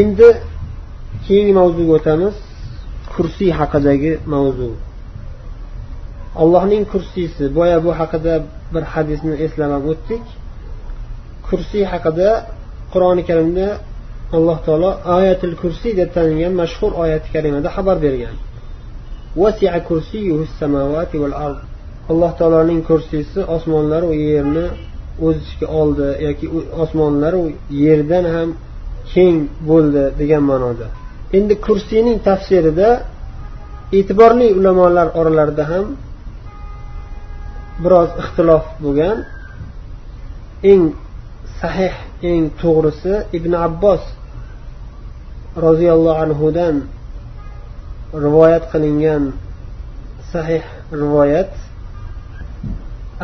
endi keyingi mavzuga o'tamiz. Kursiy haqidagi mavzu. Allohning kursiysi. Boya bu haqida bir hadisni eslamab o'tdik. Kursiy haqida qur'oni karimda alloh taolo oyatil kursiy deb tanilgan mashhur oyati karimada xabar bergan. Alloh taoloning kursiysi osmonlaru yerni o'z ichiga oldi yoki osmonlaru yerdan ham keng bo'ldi degan ma'noda endi kursiyning tafsirida e'tiborli ulamolar oralarida ham biroz ixtilof bo'lgan eng sahih eng to'g'risi ibn abbos roziyallohu anhudan rivoyat qilingan sahih rivoyat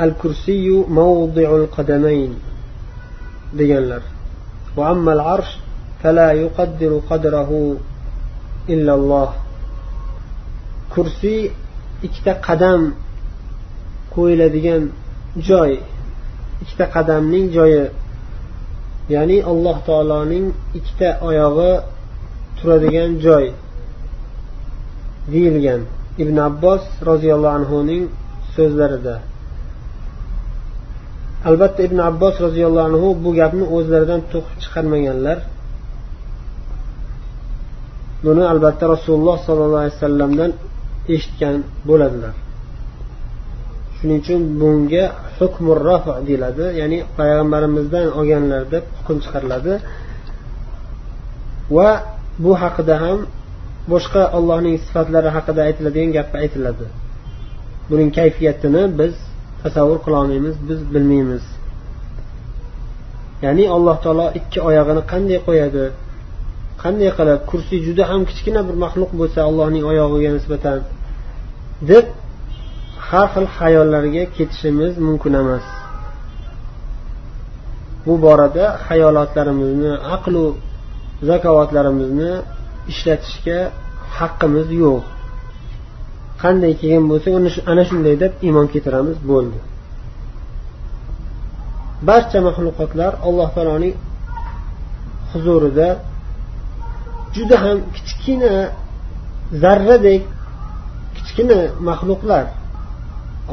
al kursiyu mavdiul qadamayn deganlar وأما العرش فلا يقدر قدره إلا الله kursiy ikkita qadam qo'yiladigan joy ikkita qadamning joyi ya'ni alloh taoloning ikkita oyog'i turadigan joy deyilgan ibn abbos roziyallohu anhuning so'zlarida albatta ibn abbos roziyallohu anhu bu gapni o'zlaridan to'qib chiqarmaganlar Buni albatta rasululloh sollallohu alayhi vasallamdan eshitgan bo'ladilar. Shuning uchun bunga hukmur rafa deyiladi ya'ni payg'ambarimizdan olganlar deb hukm chiqariladi. Va bu haqida ham boshqa allohning sifatlari haqida aytiladigan gap aytiladi. Buning kayfiyatini biz tasavvur qilolmaymiz biz bilmaymiz. Ya'ni alloh taolo ikki oyog'ini qanday qo'yadi? Qanday qilib kursiy juda ham kichkina bir maxluq bo'lsa allohning oyog'iga nisbatan deb har xil xayollarga ketishimiz mumkin emas. Bu borada hayolotlarimizni aqlu zakovatlarimizni ishlatishga haqqimiz yo'q. Qanday kelgan bo'lsa ana shunday deb iymon keltiramiz bo'ldi. Barcha maxluqotlar alloh taoloning huzurida juda ham kichkina zarradek kichkina maxluqlar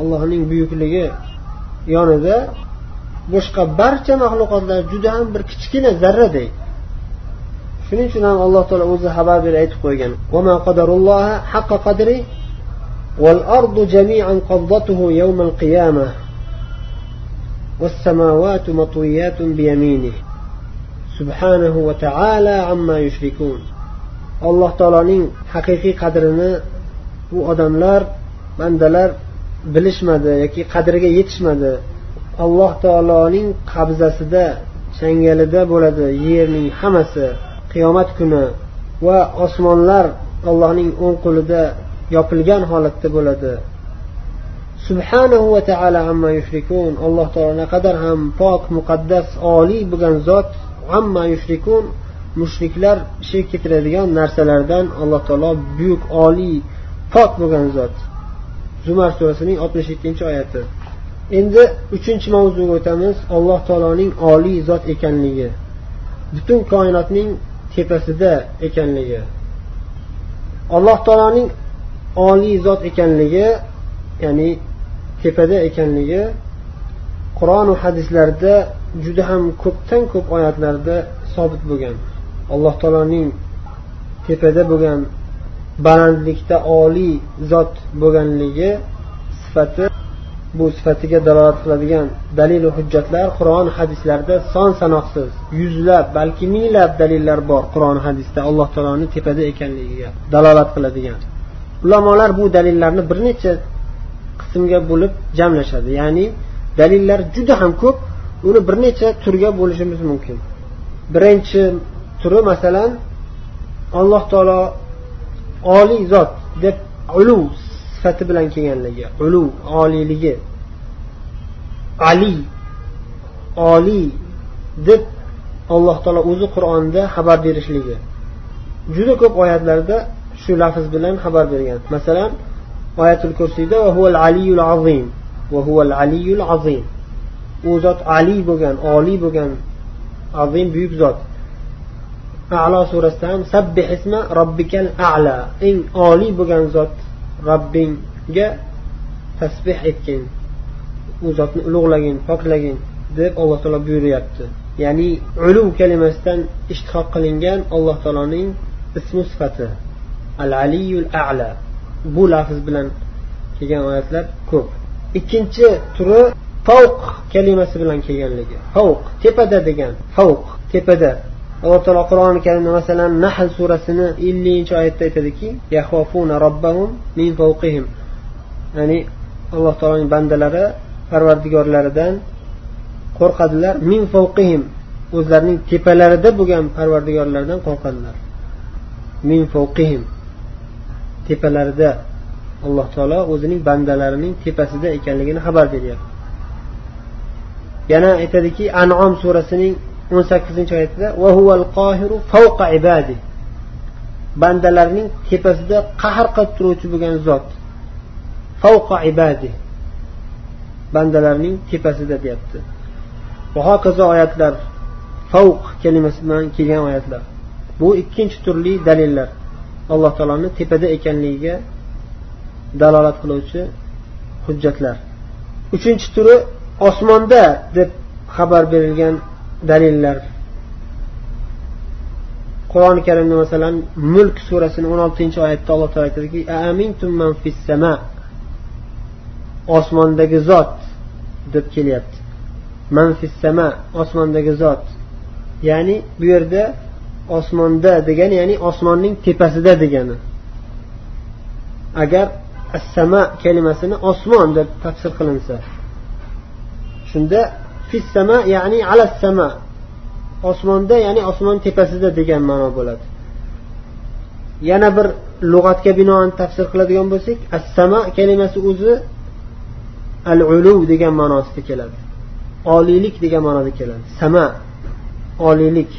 allohning buyukligi yonida boshqa barcha maxluqotlar juda ham bir kichkina zarradek shuning uchun ham alloh taolo o'zi xabar berib aytib qo'ygan والأرض جميعا قبضته يوم القيامة والسماوات مطويات بيمينه سبحانه وتعالى عما يشركون alloh taoloning haqiqiy qadrini bu odamlar bandalar bilishmadi yoki qadriga yetishmadi. Alloh taoloning qabzasida changalida bo'ladi yerning hammasi. Qiyomat kuni va osmonlar allohning o'ng qo'lida yopilgan holatda bo'ladi. Subhanahu va taala amma yushrikun. Alloh taolo naqadar ham pok muqaddas oliy bo'lgan zot amma yushrikun. Mushriklar shirk keltiradigan narsalardan alloh taolo buyuk oliy pok bo'lgan zot. Zumar surasining oltmish yettinchi oyati. Endi uchinchi mavzuga o'tamiz alloh taoloning oliy zot ekanligi. Butun koinotning tepasida ekanligi. Alloh taoloning oliy zot ekanligi ya'ni tepada ekanligi qur'onu hadislarda juda ham ko'pdan ko'p oyatlarda sobit bo'lgan. Alloh taoloning tepada bo'lgan balandlikda oliy zot bo'lganligi sifati bu sifatiga dalolat qiladigan dalilu hujjatlar qur'on hadislarda son sanoqsiz yuzlab balki minglab dalillar bor qur'on hadisda alloh taoloni tepada ekanligiga dalolat qiladigan. Ulamolar bu dalillarni bir necha qismga bo'lib jamlashadi ya'ni dalillar juda ham ko'p uni bir necha turga bo'lishimiz mumkin. Birinchi turi masalan alloh taolo oliy zot deb ulu sifati bilan kelganligi ulu oliyligi ali oliy deb alloh taolo o'zi qur'onda xabar berishligi. Juda ko'p oyatlarda shu lafz bilan xabar bergan. Masalan oyatul kursiyda aliyul azim aliyul azim u zot ali bo'lgan oliy bo'lgan azim buyuk zot. Alo surasida ham sabbih isma robbikal ala eng oliy bo'lgan zot robbingga tasbeh etgin. U zotni ulug'lagin poklagin deb alloh taolo buyuryapti. Ya'ni uluv kalimasidan ishtihoq qilingan alloh taoloning ismi sifati al aliyul ala bu lafz bilan kelgan oyatlar ko'p. Ikkinchi turi favq kalimasi bilan kelganligi. Favq tepada degan favq tepada. Alloh taolo qur'oni karimda masalan nahl surasini ellinchi oyatda aytadiki min fawqihim. Ya'ni alloh taoloning bandalari parvardigorlaridan qo'rqadilar min fawqihim. O'zlarining tepalarida bo'lgan parvardigorlaridan qo'rqadilar. Min fawqihim. Tepalarida alloh taolo o'zining bandalarining tepasida ekanligini xabar beryapti. Yana aytadiki anom surasining o'n sakkizinchi oyatida bandalarning tepasida qahr qilib turuvchi bo'lgan zot. Favqa ibadi. Bandalarning tepasida deyapti. Va hokazo oyatlar favq kalimasi bilan kelgan oyatlar. Bu ikkinchi turli dalillar. Alloh taoloni tepada ekanligiga dalolat qiluvchi hujjatlar. Uchinchi turi osmonda deb xabar berilgan dalillar. Qur'oni karimda masalan mulk surasini o'n oltinchi oyatda alloh taolo aytadiki osmondagi zot deb kelyapti. Manfissama osmondagi zot. Ya'ni bu yerda osmonda degani ya'ni osmonning tepasida degani. Agar assama kalimasini osmon deb tafsir qilinsa shunda fissama ya'ni alassama osmonda ya'ni osmon tepasida degan ma'no bo'ladi. Yana bir lug'atga binoan tafsir qiladigan bo'lsak assama kalimasi o'zi al ulu degan ma'nosida keladi. Oliylik degan ma'noda keladi. Sama oliylik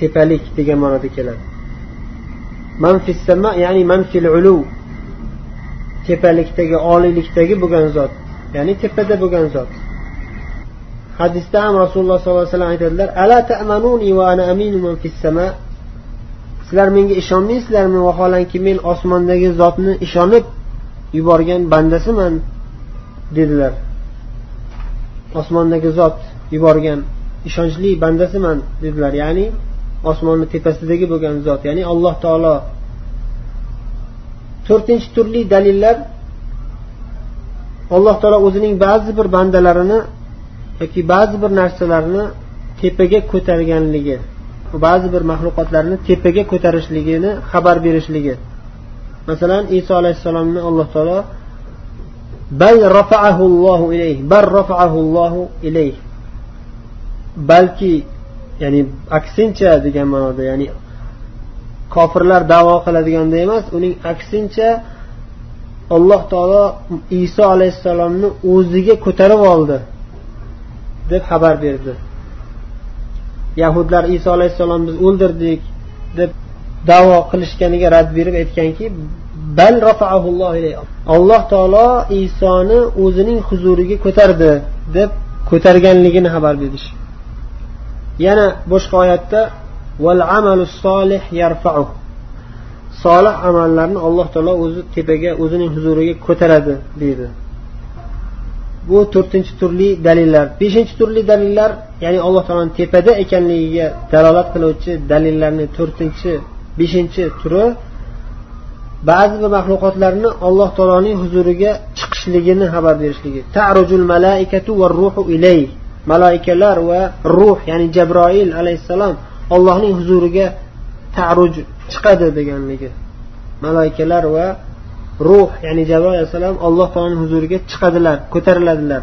tepalik degan ma'noda keladi. Manfissama ya'ni manfil ulu tepalikdagi oliylikdagi bo'lgan zot ya'ni tepada bo'lgan zot. Hadisda ham rasululloh sollallohu alayhi vasallam aytadilar ala ta'manuni va ana aminu man sizlar menga ishonmaysizlarmi vaholanki men osmondagi zotni ishonib yuborgan bandasiman dedilar. Osmondagi zot yuborgan ishonchli bandasiman dedilar. Ya'ni osmonni tepasidagi bo'lgan zot ya'ni alloh taolo. To'rtinchi turli dalillar alloh taolo o'zining ba'zi bir bandalarini yoki ba'zi bir narsalarni tepaga ko'targanligi ba'zi bir maxluqotlarni tepaga ko'tarishligini xabar berishligi. Masalan iso alayhissalomni alloh taolo bal rafaahu allohu ilayh bal rafaahu allohu ilayh. Balki ya'ni aksincha degan ma'noda ya'ni kofirlar davo qiladiganda emas uning aksincha alloh taolo iso alayhissalomni o'ziga ko'tarib oldi. Deb xabar berdi. Yahudlar iso alayhissalomni biz o'ldirdik deb davo qilishganiga rad berib aytganki bal alloh taolo isoni o'zining huzuriga ko'tardi deb ko'targanligini xabar berish. Yana boshqa oyatda solih amallarni alloh taolo o'zi tepaga o'zining huzuriga ko'taradi deydi. Bu to'rtinchi turli dalillar. Beshinchi turli dalillar ya'ni alloh taoloni tepada ekanligiga dalolat qiluvchi dalillarni to'rtinchi beshinchi turi ba'zi bir maxluqotlarni alloh taoloning huzuriga chiqishligini xabar berishligi. Tarujul malaikatu va ruhu ilay. Malaikalar va ruh ya'ni jabroil alayhissalom allohning huzuriga taruj chiqadi deganligi. Malaikalar va ruh ya'ni jabroil alayhissalom alloh taoloni huzuriga chiqadilar ko'tariladilar.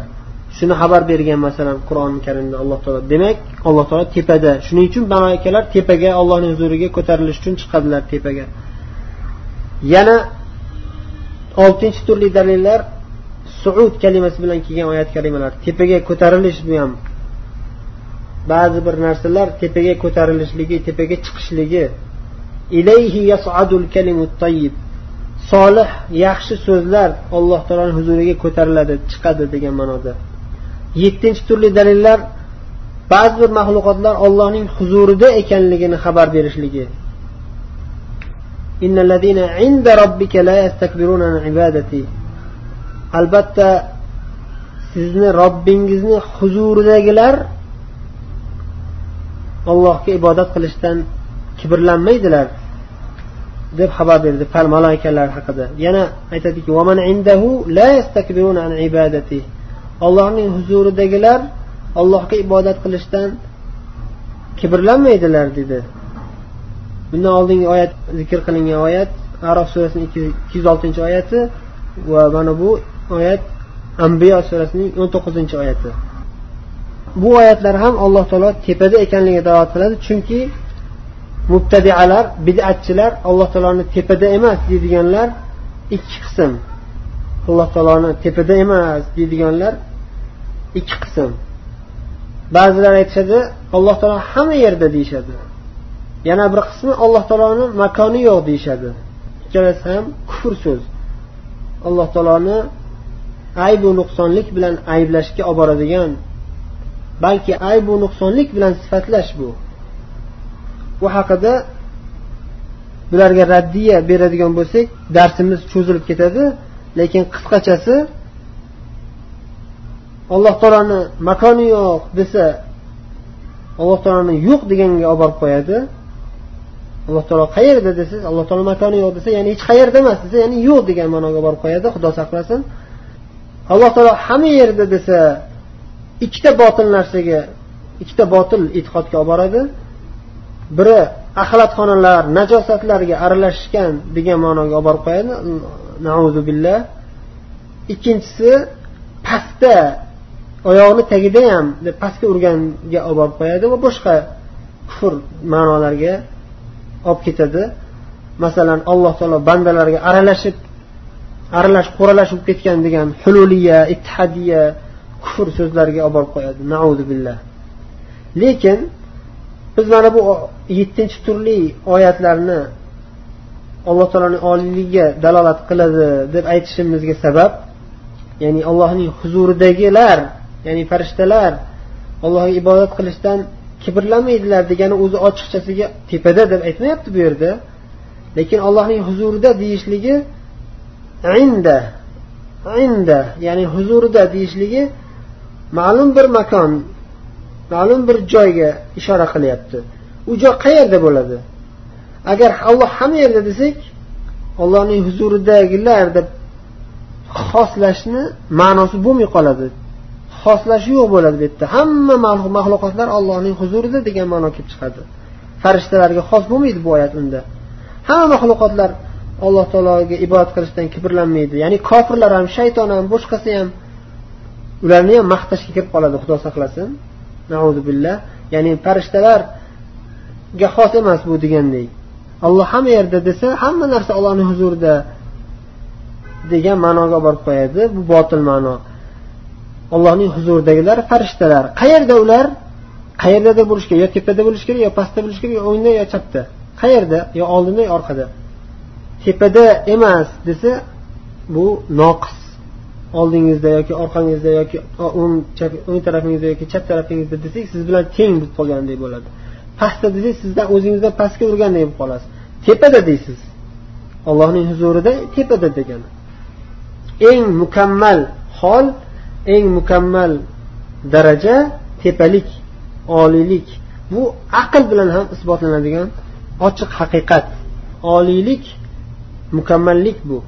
Shuni xabar bergan masalan qur'oni karimda alloh taolo demak alloh taolo tepada. Shuning uchun malaikalar tepaga ollohni huzuriga ko'tarilish uchun chiqadilar tepaga. Yana oltinchi turli dalillar suud kalimasi bilan kelgan oyat kalimalar. Tepaga ko'tarilish bu ham. Ba'zi bir narsalar tepaga ko'tarilishligi tepaga chiqishligi. Ilayhi yasadul kalimut tayyib. Solih yaxshi so'zlar alloh taoloni huzuriga ko'tariladi chiqadi degan ma'noda. Yettinchi turli dalillar ba'zi bir maxluqotlar ollohning huzurida ekanligini xabar berishligi. Albatta sizni robbingizni huzuridagilar allohga ibodat qilishdan kibrlanmaydilar. Deb xabar berdi maloikalar haqida. Yana aytadiki allohning huzuridagilar allohga ibodat qilishdan kibrlanmaydilar dedi. Bundan oldingi oyat zikr qilingan oyat arof surasini ikki yuz oltinchi oyati va mana bu oyat ambiyo surasining o'n to'qqizinchi oyati. Bu oyatlar ham alloh taolo tepada ekanligiga dalolat qiladi chunki mubtadialar bidatchilar alloh taoloni tepada emas deydiganlar ikki qism. Alloh taoloni tepada emas deydiganlar ikki qism. Ba'zilar aytishadi alloh taolo hamma yerda deyishadi. Yana bir qismi alloh taoloni makoni yo'q deyishadi. Ikkalasi ham kufr so'z. Alloh taoloni aybu nuqsonlik bilan ayblashga olib boradigan balki aybu nuqsonlik bilan sifatlash bu. Bu haqida bularga raddiya beradigan bo'lsak darsimiz cho'zilib ketadi. Lekin qisqachasi alloh taoloni makoni yo'q desa alloh taoloni yo'q deganga olib borib qo'yadi. Alloh taolo qayerda desangiz alloh taolo makoni yo'q desa ya'ni hech qayerda emas desa ya'ni yo'q degan ma'noga borib qo'yadi. Xudo saqlasin. Alloh taolo hamma yerda desa ikkita botil narsaga ikkita botil e'tiqodga olib boradi biri axlatxonalar najosatlarga aralashgan degan ma'noga olib borib qo'yadi. Nauzu billah. Ikkinchisi pastda oyog'ini tagida ham deb pastga urganga olib borib qo'yadi va boshqa kufr ma'nolarga olib ketadi. Masalan alloh taolo bandalarga aralashib aralash qo'ralash bo'lib ketgan degan hululiya ittihadiya kufr so'zlariga olib borib qo'yadi. Nauzu billah. Lekin biz mana bu yettinchi turli oyatlarni alloh taoloni oliyligiga dalolat qiladi deb aytishimizga sabab ya'ni allohning huzuridagilar ya'ni farishtalar allohga ibodat qilishdan kibrlanmaydilar degani o'zi ochiqchasiga tepada deb aytmayapti bu yerda. Lekin allohning huzurida deyishligi inda inda ya'ni huzurida deyishligi ma'lum bir makon ma'lum bir joyga ishora qilyapti. U joy qayerda bo'ladi? Agar alloh hamma yerda desak allohning huzuridagilar deb xoslashni ma'nosi bo'lmay qoladi. Xoslash yo'q bo'ladi bu yerda hamma maxluqotlar allohning huzurida degan ma'no kelib chiqadi. Farishtalarga xos bo'lmaydi bu oyat unda. Hamma maxluqotlar alloh taologa ibodat qilishdan kibrlanmaydi. Ya'ni kofirlar ham shayton ham boshqasi ham ularni ham maqtashga kirib qoladi xudo saqlasin. Billah. Ya'ni farishtalarga xos emas bu degandek. Alloh hamma yerda desa hamma narsa ollohni huzurida degan ma'noga borib qo'yadi. Bu botil ma'no. Allohning huzuridagilar farishtalar. Qayerda ular? Qayerda bo'lishi kerak? Yo tepada bo'lishi kerak yo pastda bo'lishi kerak yo o'ngda yo chapda. Qayerda? Yo oldinda yo orqada. Tepada emas desa bu noqis. Oldingizda yoki orqangizda yoki o'ng o'ng tarafingizda yoki chap tarafingizda desak siz bilan teng bo'lib qolgandek bo'ladi. Pastda desak sizdan o'zingizdan pastga urgandek bo'lib qolasiz. Tepada deysiz. Allohning huzurida tepada degani. Eng mukammal hol eng mukammal daraja tepalik oliylik bu aql bilan ham isbotlanadigan ochiq haqiqat. Oliylik mukammallik bu.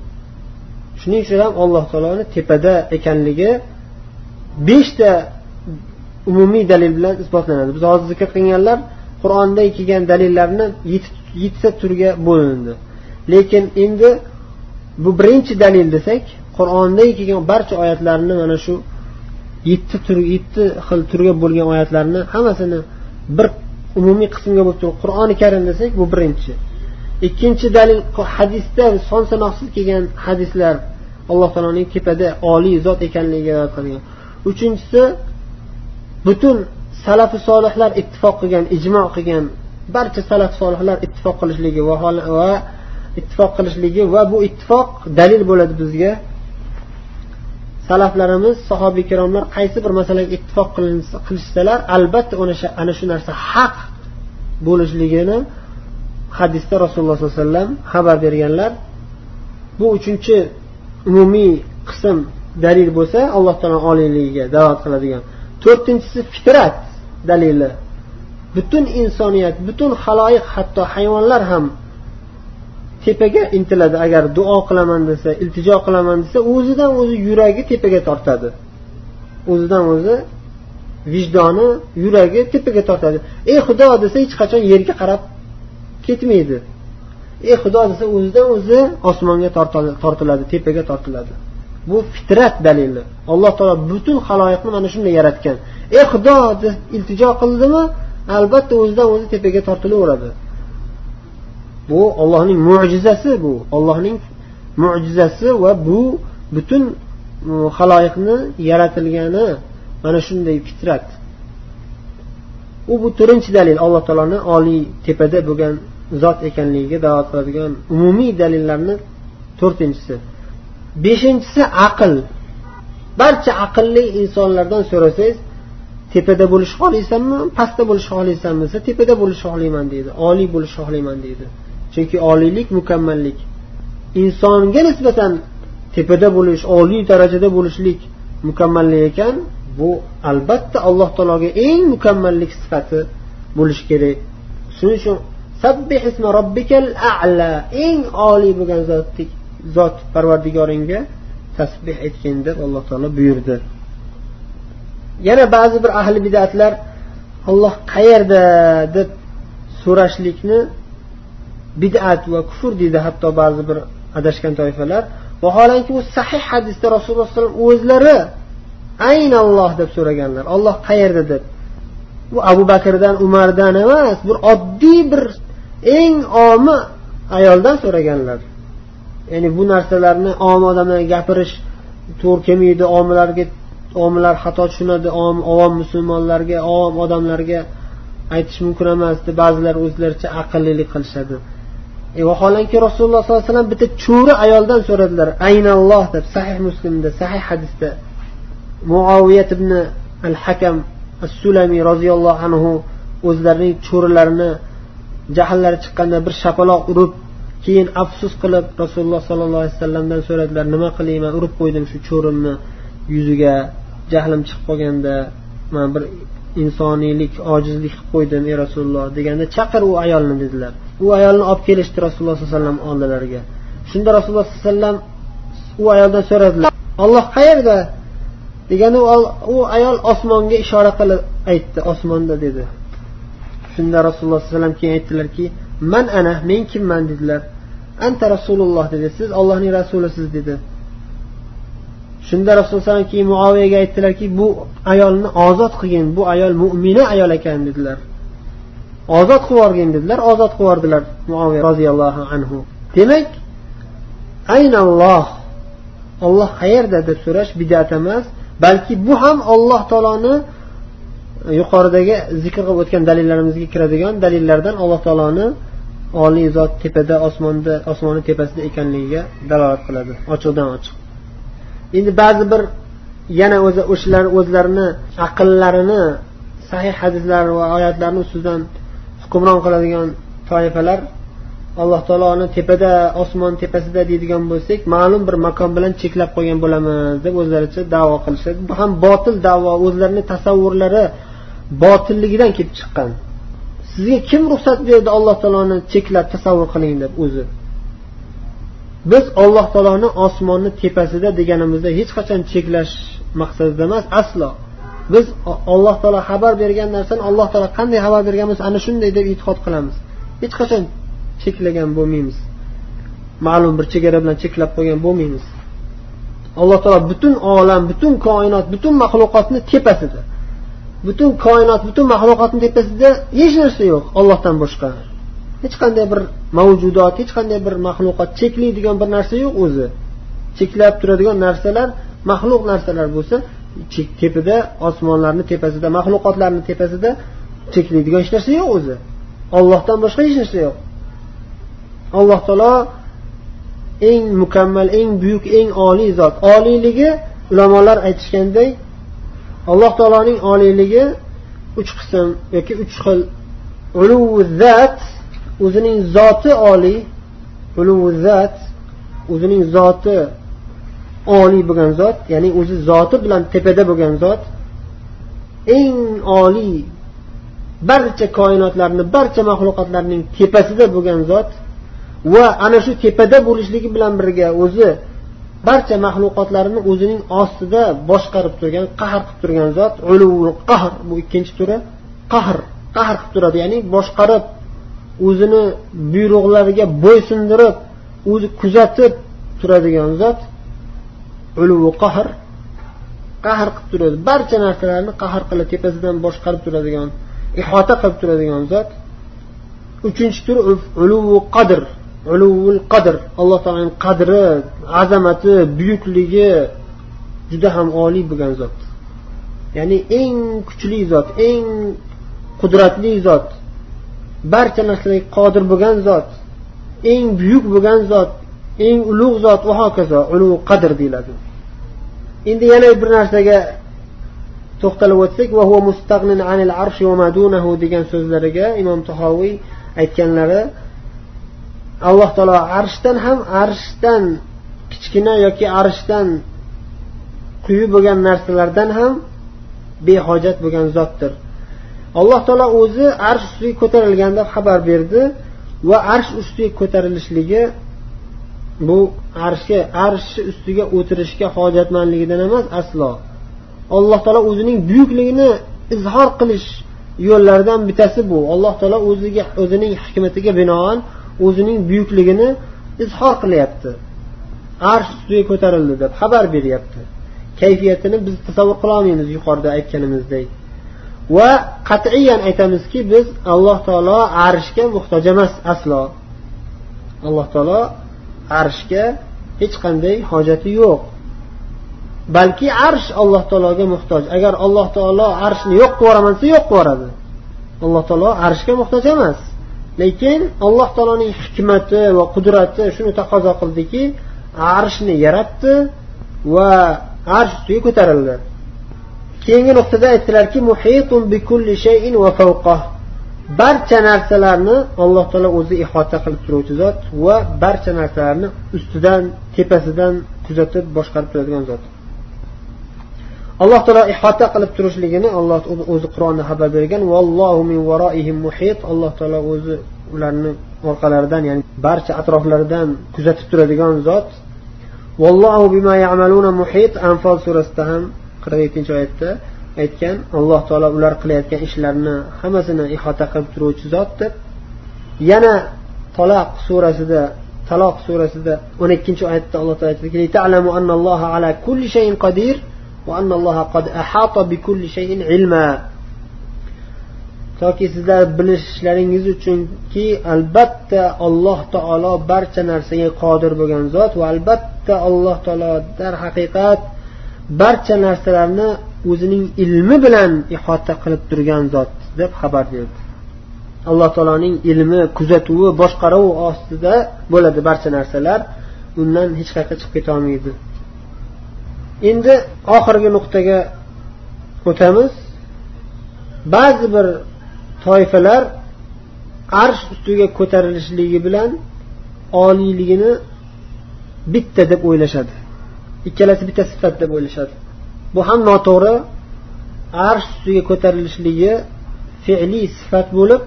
Shuning uchun ham alloh taoloni tepada ekanligi beshta umumiy dalil bilan isbotlanadi. Biz hozir zikr qilganlar qur'onda kelgan dalillarni yettita turga bo'lindi lekin endi bu birinchi dalil desak qur'onda kelgan barcha oyatlarni mana shu yetti tur yetti xil turga bo'lgan oyatlarni hammasini bir umumiy qismga bo'lib turib qur'oni karim desak bu birinchi. Ikkinchi dalil hadisda son sanoqsiz kelgan hadislar alloh taoloning tepada oliy zot ekanligiga qilgan. Uchinchisi butun salafi solihlar ittifoq qilgan ijmo qilgan barcha salaf solihlar ittifoq qilishligi va va ittifoq qilishligi va bu ittifoq dalil bo'ladi bizga. Salaflarimiz sahobiy ikromlar qaysi bir masalaga ittifoq qilishsalar albatta ana shu narsa haq bo'lishligini hadisda rasululloh sollallohu alayhi vasallam xabar berganlar bu uchinchi umumiy qism dalil bo'lsa alloh taolo oliyligiga da'vat qiladigan. To'rtinchisi fitrat dalili. Butun insoniyat butun haloyiq hatto hayvonlar ham tepaga intiladi. Agar duo qilaman desa iltijo qilaman desa o'zidan o'zi yuragi tepaga tortadi. O'zidan o'zi vijdoni yuragi tepaga tortadi. Ey xudo desa hech qachon yerga qarab ketmaydi. Ey xudo desa o'zidan o'zi osmonga tortiladi tepaga tortiladi. Bu fitrat dalili. Alloh taolo butun haloyiqni mana shunday yaratgan. Ey xudo deb iltijo qildimi albatta o'zidan o'zi tepaga tortilaveradi. Bu ollohning mo'jizasi bu. Ollohning mo'jizasi va bu butun mm, haloyiqni yaratilgani mana shunday fitrat. U bu to'rtinchi dalil alloh taoloni oliy tepada bo'lgan zot ekanligiga da'vat qiladigan umumiy dalillarni to'rtinchisi. Beshinchisi aql. Barcha aqlli insonlardan so'rasangiz tepada bo'lishni xohlaysanmi pastda bo'lishni xohlaysanmi desa tepada bo'lishni xohlayman deydi oliy bo'lishni xohlayman deydi. Chunki oliylik mukammallik. Insonga nisbatan tepada bo'lish oliy darajada bo'lishlik mukammallik ekan bu albatta alloh taologa eng mukammallik sifati bo'lishi kerak. Shuning uchun sabbih isma robbikal a'la eng oliy bo'lgan zot zot parvardigoringga tasbeh aytgin deb alloh taolo buyurdi. Yana ba'zi bir ahli bidatlar olloh qayerda? deb so'rashlikni bid'at va kufr deydi hatto ba'zi bir adashgan toifalar. Vaholanki u sahih hadisda rasululloh alayhi vasallam o'zlari aynalloh deb so'raganlar. Olloh qayerda deb? Bu abu bakrdan umardan emas bir oddiy bir eng omi ayoldan so'raganlar. Ya'ni bu narsalarni om odamlarga gapirish to'g'ri kelmaydi omilarga omilar xato tushunadi ovom musulmonlarga ovom odamlarga aytish mumkin emas deb ba'zilar o'zlaricha aqllilik qilishadi. E vaholanki rasululloh sollallohu alayhi vasallam bitta cho'ri ayoldan so'radilar. Aynalloh deb sahih muslimda sahih hadisda muoviyat ibn al hakam as sulamiy roziyallohu anhu o'zlarining cho'rilarini jahllari chiqqanda bir shapaloq urib keyin afsus qilib rasululloh sollallohu alayhi vasallamdan so'radilar nima qilayman urib qo'ydim shu cho'rimni yuziga jahlim chiqib qolganda man bir insoniylik ojizlik qilib qo'ydim ey rasululloh deganda chaqir u ayolni dedilar. U ayolni olib kelishdi rasululloh sollallohu alayhi vasallam oldilariga. Shunda rasululloh sollallohu alayhi vasallam u ayoldan so'radilar olloh qayerda? Degani u ayol osmonga ishora qilib aytdi osmonda dedi. Shunda rasululloh sallallohu alayhi vasallam keyin aytdilarki man ana men kimman? dedilar. Anta rasululloh dedi. Siz ollohning rasulisiz dedi. Shunda rasululloh alayhi vasallam keyin muoviyaga aytdilarki bu ayolni ozod qilgin bu ayol mo'mina ayol ekan dedilar. Ozod qilib yuborgin dedilar. Ozod qilib yubordilar muoviya roziyallohu anhu. Demak aynalloh olloh qayerda deb so'rash bidat emas. Balki bu ham alloh taoloni e, yuqoridagi zikr qilib o'tgan dalillarimizga kiradigan dalillardan alloh taoloni oliy zot tepada osmonda osmonni tepasida ekanligiga dalolat qiladi ochiqdan ochiq. Endi ba'zi bir yana o'zi o'shalar o'zlarini aqllarini sahih hadislar va oyatlarni ustidan hukmron qiladigan toifalar alloh taoloni tepada osmon tepasida deydigan bo'lsak ma'lum bir makon bilan cheklab qo'ygan bo'lamiz deb o'zlaricha davo qilishadi. Bu ham botil davo o'zlarini tasavvurlari botilligidan kelib chiqqan. Sizga kim ruxsat berdi alloh taoloni cheklab tasavvur qiling deb o'zi? Biz alloh taoloni osmonni tepasida deganimizda hech qachon cheklash maqsadida emas aslo. Biz alloh taolo xabar bergan narsani alloh taolo qanday xabar bergan bo'lsa ana shunday deb e'tiqod qilamiz. Hech qachon cheklagan bo'lmaymiz. Ma'lum bir chegara bilan cheklab qo'ygan bo'lmaymiz. Alloh taolo butun olam butun koinot butun maxluqotni tepasida butun koinot butun maxluqotni tepasida hech narsa yo'q ollohdan boshqa. Hech qanday bir mavjudot hech qanday bir maxluqot cheklaydigan bir narsa yo'q o'zi. Cheklab turadigan narsalar maxluq narsalar bo'lsa tepada osmonlarni tepasida maxluqotlarni tepasida cheklaydigan hech narsa yo'q o'zi. Ollohdan boshqa hech narsa yo'q. Alloh taolo eng mukammal eng buyuk eng oliy zot. Oliyligi ulamolar aytishganday alloh taoloning oliyligi uch qism yoki uch xil uluvzat o'zining zoti oliy uluvzat o'zining zoti oliy bo'lgan zot ya'ni o'zi zoti bilan tepada bo'lgan zot. Eng oliy barcha koinotlarni barcha maxluqotlarning tepasida bo'lgan zot va ana shu tepada bo'lishligi bilan birga o'zi barcha maxluqotlarni o'zining ostida boshqarib turgan qahr qilib turgan zot uluvul qahr bu ikkinchi turi. Qahr qahr qilib turadi ya'ni boshqarib o'zini buyruqlariga bo'ysundirib o'zi kuzatib turadigan zot uluvi qahr. Qahr qilib turadi. Barcha narsalarni qahr qilib tepasidan boshqarib turadigan ihota qilib turadigan zot. Uchinchi tur uluvi qadr. Uluvul qadr. Alloh taoloning qadri azamati buyukligi juda ham oliy bo'lgan zot. Ya'ni eng kuchli zot eng qudratli zot barcha narsaga qodir bo'lgan zot eng buyuk bo'lgan zot eng ulug' zot va hokazo ulug' qadr deyiladi. Endi yana bir narsaga to'xtalib o'tsak degan so'zlariga imom tahoviy aytganlari alloh taolo arshdan ham arshdan kichkina yoki arshdan quyi bo'lgan narsalardan ham behojat bo'lgan zotdir. Alloh taolo o'zi arsh ustiga ko'tarilgan deb xabar berdi va arsh ustiga ko'tarilishligi bu arshga arshni ustiga o'tirishga hojatmandligidan emas aslo. Alloh taolo o'zining buyukligini izhor qilish yo'llaridan bittasi bu. Alloh taolo o'ziga o'zining hikmatiga binoan o'zining buyukligini izhor qilyapti. Arsh ustiga ko'tarildi deb xabar beryapti. Kayfiyatini biz tasavvur qilolmaymiz yuqorida aytganimizdek. Va qat'iyan aytamizki biz alloh taolo arshga muhtoj emas aslo. Alloh taolo arshga hech qanday hojati yo'q. Balki arsh alloh taologa muhtoj. Agar alloh taolo arshni yo'q qilib yuboraman desa yo'q qilib yuboradi. Alloh taolo arshga muhtoj emas. Lekin alloh taoloning hikmati va qudrati shuni taqozo qildiki arshni yaratdi va arsh ustiga ko'tarildi. Keyingi nuqtada aytdilarki barcha narsalarni alloh taolo o'zi ihota qilib turuvchi zot va barcha narsalarni ustidan tepasidan kuzatib boshqarib turadigan zot. Alloh taolo ihota qilib turishligini alloh o'zi qur'onda xabar bergan. Vallohu min varoihim muhit. Alloh taolo o'zi ularni orqalaridan ya'ni barcha atroflaridan kuzatib turadigan zot. Vallohu bima ya'maluna muhit. Anfol surasida ham qirq yettinchi oyatda aytgan alloh taolo ular qilayotgan ishlarini hammasini ihota qilib turuvchi zot deb yana taloq surasida taloq surasida o'n ikkinchi oyatda alloh taolo aytadiki وأن الله قد أحاط بكل شيء علما toki sizlar bilishlaringiz uchunki albatta alloh taolo barcha narsaga qodir bo'lgan zot va albatta alloh taolo darhaqiqat barcha narsalarni o'zining ilmi bilan ihota qilib turgan zot deb xabar berdi alloh taoloning ilmi kuzatuvi boshqaruvi ostida bo'ladi barcha narsalar undan hech qayerga chiqib ketolmaydi endi oxirgi nuqtaga o'tamiz. Ba'zi bir toifalar arsh ustiga ko'tarilishligi bilan oliyligini bitta deb o'ylashadi. Ikkalasi bitta sifat deb o'ylashadi. Bu ham noto'g'ri. Arsh ustiga ko'tarilishligi fe'liy sifat bo'lib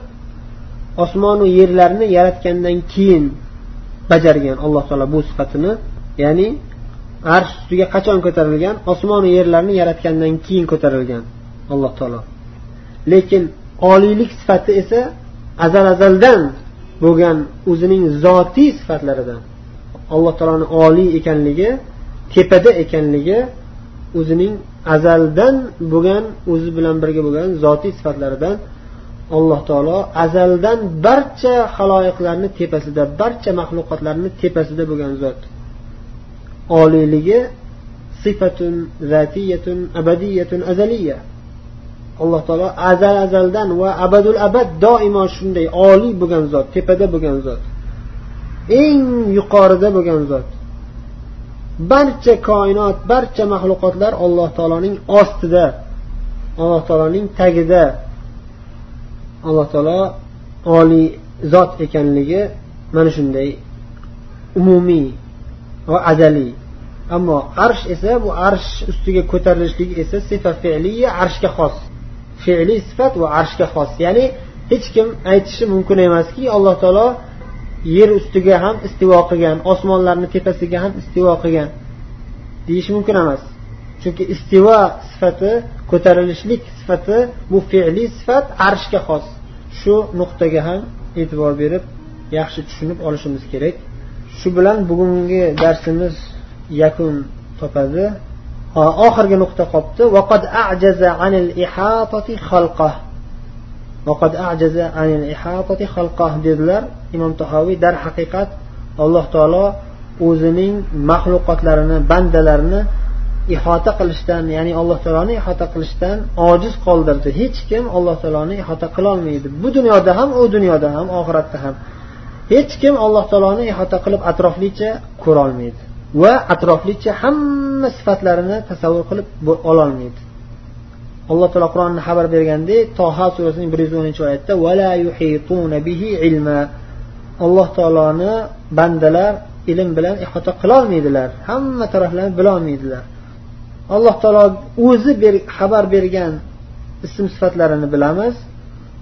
osmonu yerlarni yaratgandan keyin bajargan alloh taolo bu sifatini ya'ni arsh ustiga qachon ko'tarilgan? Osmonu yerlarni yaratgandan keyin ko'tarilgan. Alloh taolo. Lekin oliylik sifati esa azal azaldan bo'lgan o'zining zotiy sifatlaridan. Alloh taoloni oliy ekanligi tepada ekanligi o'zining azaldan bo'lgan o'zi bilan birga bo'lgan zotiy sifatlaridan alloh taolo azaldan barcha haloyiqlarni tepasida barcha maxluqotlarni tepasida bo'lgan zot. Oliyligi sifatun zatiyatun abadiyatun azaliya alloh taolo azal azaldan va abadul abad doimo shunday oliy bo'lgan zot tepada bo'lgan zot eng yuqorida bo'lgan zot. Barcha koinot barcha maxluqotlar alloh taoloning ostida alloh taoloning tagida alloh taolo oliy zot ekanligi mana shunday umumiy va azaliy ammo arsh esa bu arsh ustiga ko'tarilishlik esa sifa fe'liya arshga xos. Fe'liy sifat va arshga xos. Ya'ni hech kim aytishi mumkin emaski alloh taolo yer ustiga ham istivo qilgan osmonlarni tepasiga ham istivo qilgan deyish mumkin emas. Chunki istivo sifati ko'tarilishlik sifati bu fe'liy sifat arshga xos. Shu nuqtaga ham e'tibor berib yaxshi tushunib olishimiz kerak. Shu bilan bugungi darsimiz yakun topadi. Oxirgi nuqta qolibdi dedilar imom tahoviy darhaqiqat alloh taolo o'zining maxluqotlarini bandalarini ihota qilishdan ya'ni alloh taoloni ihota qilishdan ojiz qoldirdi. Hech kim alloh taoloni ihota qilolmaydi. Bu dunyoda ham u dunyoda ham oxiratda ham. Hech kim alloh taoloni ihota qilib atroflicha ko'rolmaydi va atroflicha hamma sifatlarini tasavvur qilib ololmaydi. Alloh taolo qur'onni xabar bergandek toha surasining bir yuz o'ninchi oyatda alloh taoloni bandalar ilm bilan ihota qilolmaydilar hamma taraflarni bilolmaydilar. Alloh taolo o'zi ber, xabar bergan ism sifatlarini bilamiz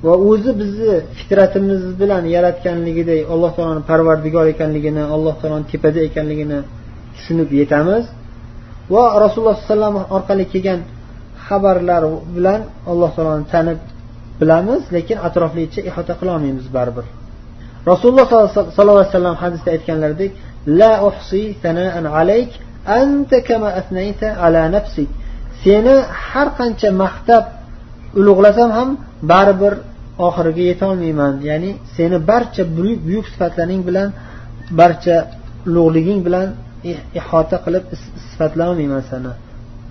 va o'zi bizni fitratimiz bilan yaratganligidek alloh taoloni parvardigor ekanligini alloh taoloni tepada ekanligini tushunib yetamiz. Va rasululloh sallallohu alayhi vasallam orqali kelgan xabarlar bilan alloh taoloni tanib bilamiz lekin atroflicha ihota qilolmaymiz baribir. Rasululloh sollallohu alayhi vasallam hadisda aytganlaridek la uhsi sanaan alayk anta kama asnayta ala nafsik. Seni har qancha maqtab ulug'lasam ham baribir oxiriga yetolmayman. Ya'ni seni barcha buyuk buyuk sifatlaring bilan barcha ulug'liging bilan ihota qilib sifatlolmayman seni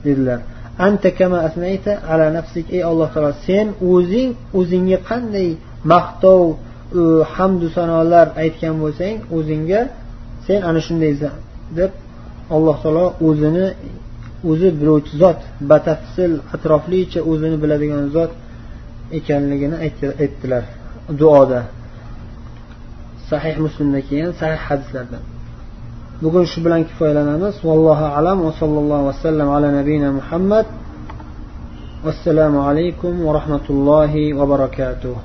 dedilar. Anta kama asnayta ala nafsik ey alloh taolo sen o'zing o'zingga qanday maqtov hamdu sanolar aytgan bo'lsang o'zingga sen ana shundaysan deb alloh taolo o'zini o'zi biluvchi zot batafsil atroflicha o'zini biladigan zot ekanligini aytdilar duoda. Sahih muslimda kelgan sahih hadislardan. Bugun shu bilan kifoyalanamiz. Vallohu alam va sallallohu vasallam ala nabiyina muhammad. Vassalomu alaykum va rahmatullohi va barakatuh.